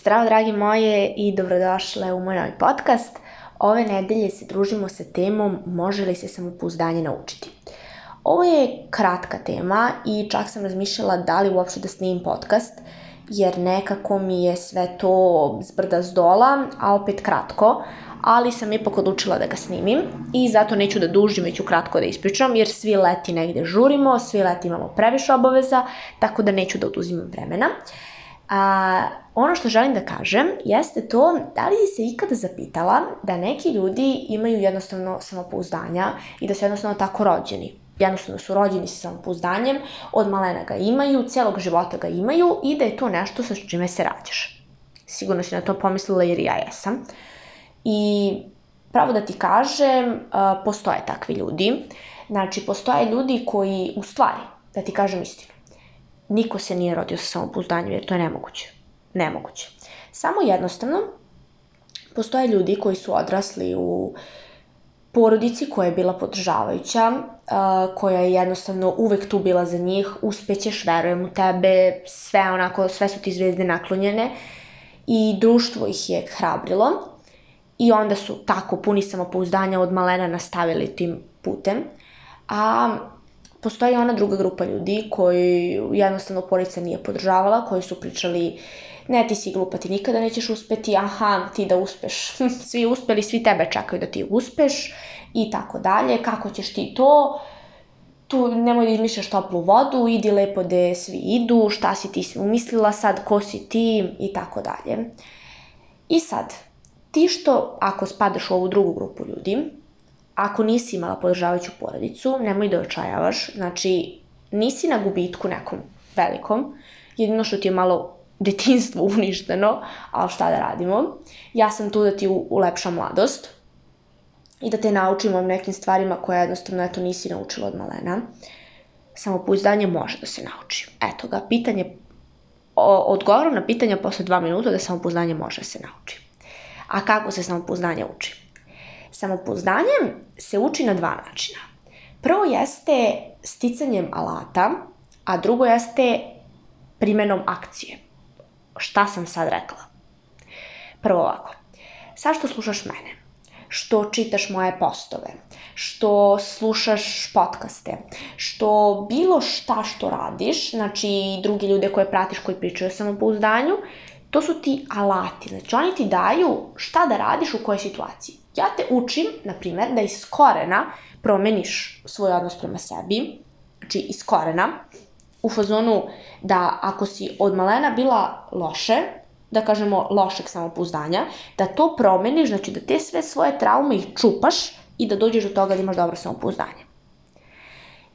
Zdravo dragi moje i dobrodošle u moj novi podcast. Ove nedelje se družimo sa temom može li se samopouzdanje naučiti. Ovo je kratka tema i čak sam razmišljala da li uopšte da snimim podcast, jer nekako mi je sve to zbrda zdola, a opet kratko, ali sam ipak odlučila da ga snimim i zato neću da dužim, već ću kratko da ispričam, jer svi leti negde žurimo, svi leti imamo previše obaveza, tako da neću da oduzimam vremena. Uh, A, ono što želim da kažem jeste to da li se ikada zapitala da neki ljudi imaju jednostavno samopouzdanja i da su jednostavno tako rođeni. Jednostavno su rođeni sa samopouzdanjem, od malena ga imaju, celog života ga imaju i da je to nešto sa čime se rađaš. Sigurno si na to pomislila jer ja jesam. I pravo da ti kažem, postoje takvi ljudi. Znači, postoje ljudi koji, u stvari, da ti kažem istinu, niko se nije rodio sa samopouzdanjem, jer to je nemoguće. Nemoguće. Samo jednostavno, postoje ljudi koji su odrasli u porodici koja je bila podržavajuća, koja je jednostavno uvek tu bila za njih, uspećeš, verujem u tebe, sve onako, sve su ti zvezde naklonjene i društvo ih je hrabrilo i onda su tako puni samopouzdanja od malena nastavili tim putem. A postoji ona druga grupa ljudi koji jednostavno porodica nije podržavala, koji su pričali ne, ti si glupa, ti nikada nećeš uspeti, aha, ti da uspeš, svi uspeli, svi tebe čekaju da ti uspeš i tako dalje, kako ćeš ti to, tu nemoj da izmišljaš toplu vodu, idi lepo gde svi idu, šta si ti umislila sad, ko si ti i tako dalje. I sad, ti što, ako spadaš u ovu drugu grupu ljudi, ako nisi imala podržavajuću porodicu, nemoj da očajavaš, znači nisi na gubitku nekom velikom, jedino što ti je malo detinstvo uništeno, ali šta da radimo. Ja sam tu da ti ulepšam mladost i da te naučim ovim nekim stvarima koje jednostavno eto nisi naučila od malena. Samopouzdanje može da se nauči. Eto ga, pitanje, odgovorom na pitanja posle dva minuta da samopouzdanje može da se nauči. A kako se samopouzdanje uči? Samopouzdanje se uči na dva načina. Prvo jeste sticanjem alata, a drugo jeste primenom akcije. Šta sam sad rekla? Prvo ovako. što slušaš mene? Što čitaš moje postove? Što slušaš podcaste? Što bilo šta što radiš, znači drugi ljude koje pratiš koji pričaju o samopouzdanju, to su ti alati. Znači oni ti daju šta da radiš u kojoj situaciji. Ja te učim, na primer, da iz korena promeniš svoj odnos prema sebi, znači iz korena, u fazonu da ako si od malena bila loše, da kažemo lošeg samopouzdanja, da to promeniš, znači da te sve svoje traume ih čupaš i da dođeš do toga da imaš dobro samopouzdanje.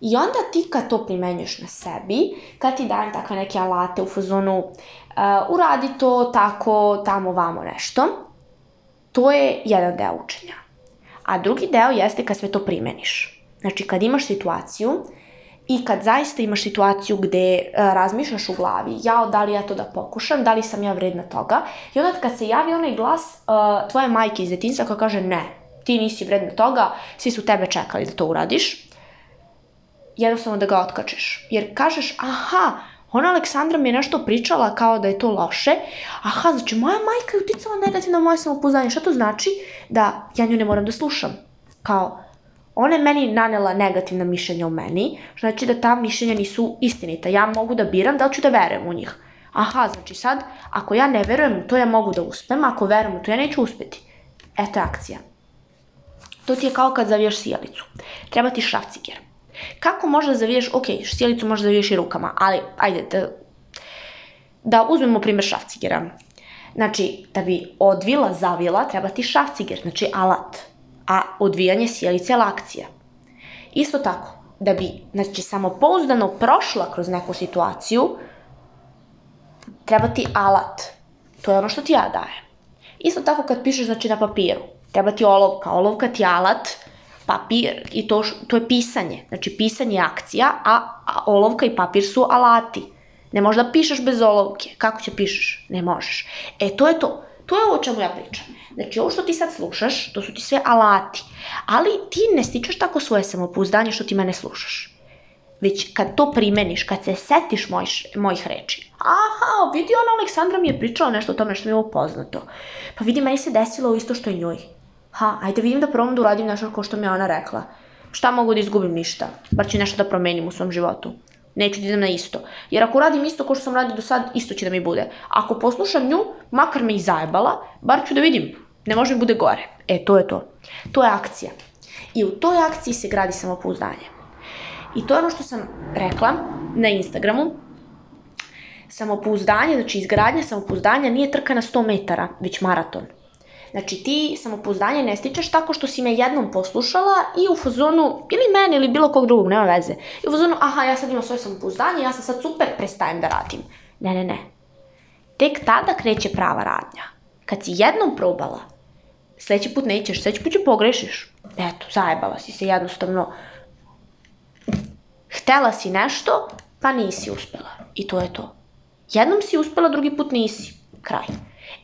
I onda ti kad to primenjuješ na sebi, kad ti dajem takve neke alate u fazonu uh, uradi to tako, tamo, vamo nešto, To je jedan deo učenja. A drugi deo jeste kad sve to primeniš. Znači, kad imaš situaciju i kad zaista imaš situaciju gde e, razmišljaš u glavi, jao, da li ja to da pokušam, da li sam ja vredna toga, i onda kad se javi onaj glas a, e, tvoje majke iz detinjstva koja kaže ne, ti nisi vredna toga, svi su tebe čekali da to uradiš, jednostavno da ga otkačeš. Jer kažeš, aha, Ona Aleksandra mi je nešto pričala kao da je to loše. Aha, znači moja majka je uticala negativno na moje samopouzdanje. Šta to znači? Da ja nju ne moram da slušam. Kao, ona je meni nanela negativna mišljenja o meni, znači da ta mišljenja nisu istinita. Ja mogu da biram da li ću da verujem u njih. Aha, znači sad, ako ja ne verujem u to, ja mogu da uspem, ako verujem u to, ja neću uspeti. Eto je akcija. To ti je kao kad zavijaš sijalicu. Treba ti šrafciger. Kako možda zaviješ, ok, štijelicu možda zaviješ i rukama, ali ajde da, da uzmemo primjer šrafcigera. Znači, da bi odvila zavila, treba ti šrafciger, znači alat. A odvijanje sjelice je lakcija. Isto tako, da bi znači, samopouzdano prošla kroz neku situaciju, treba ti alat. To je ono što ti ja daje. Isto tako kad pišeš znači, na papiru, treba ti olovka, olovka ti je alat, papir i to, to je pisanje. Znači pisanje je akcija, a, a olovka i papir su alati. Ne možeš da pišeš bez olovke. Kako će pišeš? Ne možeš. E, to je to. To je ovo o čemu ja pričam. Znači, ovo što ti sad slušaš, to su ti sve alati. Ali ti ne stičeš tako svoje samopouzdanje što ti mene slušaš. Već kad to primeniš, kad se setiš mojih, mojih reči. Aha, vidi ona Aleksandra mi je pričala nešto o tome što mi je ovo poznato. Pa vidi, meni se desilo isto što i njoj ha, ajde vidim da probam da uradim nešto ko što mi je ona rekla. Šta mogu da izgubim ništa? Bar ću nešto da promenim u svom životu. Neću da idem na isto. Jer ako radim isto kao što sam radio do sad, isto će da mi bude. Ako poslušam nju, makar me i zajebala, bar ću da vidim. Ne može mi bude gore. E, to je to. To je akcija. I u toj akciji se gradi samopouzdanje. I to je ono što sam rekla na Instagramu, samopouzdanje, znači izgradnja samopouzdanja nije trka na 100 metara, već maraton. Znači ti samopouzdanje ne stičeš tako što si me jednom poslušala i u fazonu, ili mene ili bilo kog drugog, nema veze. I u fazonu, aha, ja sad imam svoje samopouzdanje, ja sam sad super, prestajem da radim. Ne, ne, ne. Tek tada kreće prava radnja. Kad si jednom probala, sledeći put nećeš, sledeći put će pogrešiš. Eto, zajebala si se jednostavno. Htela si nešto, pa nisi uspela. I to je to. Jednom si uspela, drugi put nisi. Kraj.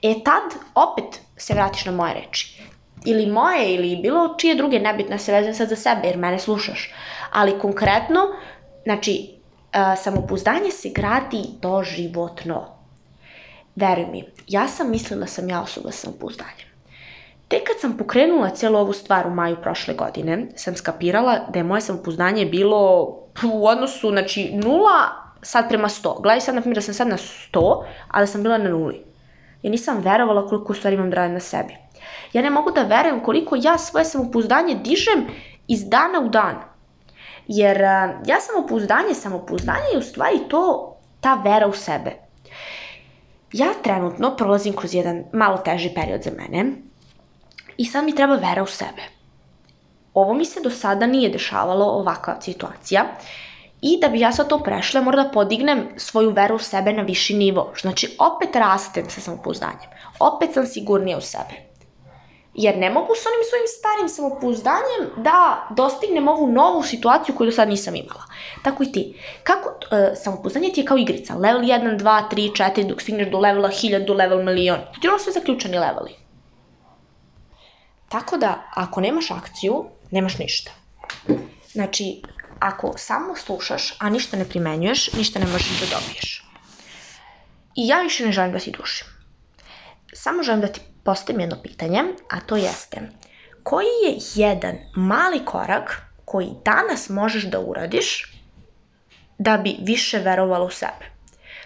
E tad opet se vratiš na moje reči. Ili moje, ili bilo čije druge, nebitno se vezujem sad za sebe, jer mene slušaš. Ali konkretno, znači, e, samopouzdanje se gradi doživotno. Veruj mi, ja sam mislila da sam ja osoba sa samopouzdanjem. Tek kad sam pokrenula celu ovu stvar u maju prošle godine, sam skapirala da je moje samopouzdanje bilo u odnosu, znači, nula sad prema 100. Gledaj sad, na primjer, da sam sad na 100, a da sam bila na nuli. Ja nisam verovala koliko u stvari imam da na sebi. Ja ne mogu da verujem koliko ja svoje samopouzdanje dižem iz dana u dan. Jer ja samopouzdanje, samopouzdanje je u stvari to, ta vera u sebe. Ja trenutno prolazim kroz jedan malo teži period za mene i sad mi treba vera u sebe. Ovo mi se do sada nije dešavalo ovakva situacija. Uh, I da bi ja sad to prešla, moram da podignem svoju veru u sebe na viši nivo. Znači, opet rastem sa samopouzdanjem. Opet sam sigurnija u sebe. Jer ne mogu s onim svojim starim samopouzdanjem da dostignem ovu novu situaciju koju do sad nisam imala. Tako i ti. Kako, e, samopouzdanje ti je kao igrica. Level 1, 2, 3, 4, dok stigneš do levela 1000, do level milion. ti ono sve zaključani leveli. Tako da, ako nemaš akciju, nemaš ništa. Znači, ako samo slušaš, a ništa ne primenjuješ, ništa ne možeš da dobiješ. I ja više ne želim da ti dušim. Samo želim da ti postavim jedno pitanje, a to jeste koji je jedan mali korak koji danas možeš da uradiš da bi više verovala u sebe?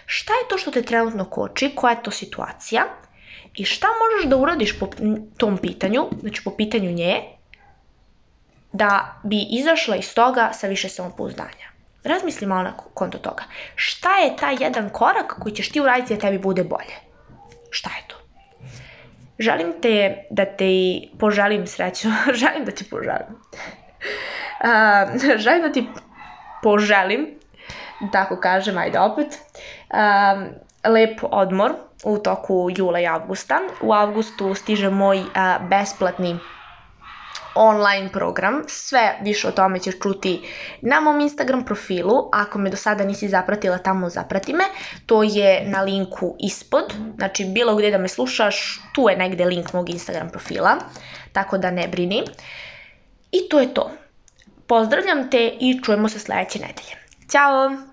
Šta je to što te trenutno koči, koja je to situacija i šta možeš da uradiš po tom pitanju, znači po pitanju nje, da bi izašla iz toga sa više samopouzdanja. Razmisli malo na konto toga. Šta je taj jedan korak koji ćeš ti uraditi da tebi bude bolje? Šta je to? Želim te da te poželim sreću. želim da ti poželim. uh, želim da ti poželim, tako kažem, ajde opet, um, lep odmor u toku jula i avgusta. U avgustu stiže moj uh, besplatni online program. Sve više o tome ćeš čuti na mom Instagram profilu. Ako me do sada nisi zapratila, tamo zaprati me. To je na linku ispod. Znači, bilo gde da me slušaš, tu je negde link mog Instagram profila. Tako da ne brini. I to je to. Pozdravljam te i čujemo se sledeće nedelje. Ćao!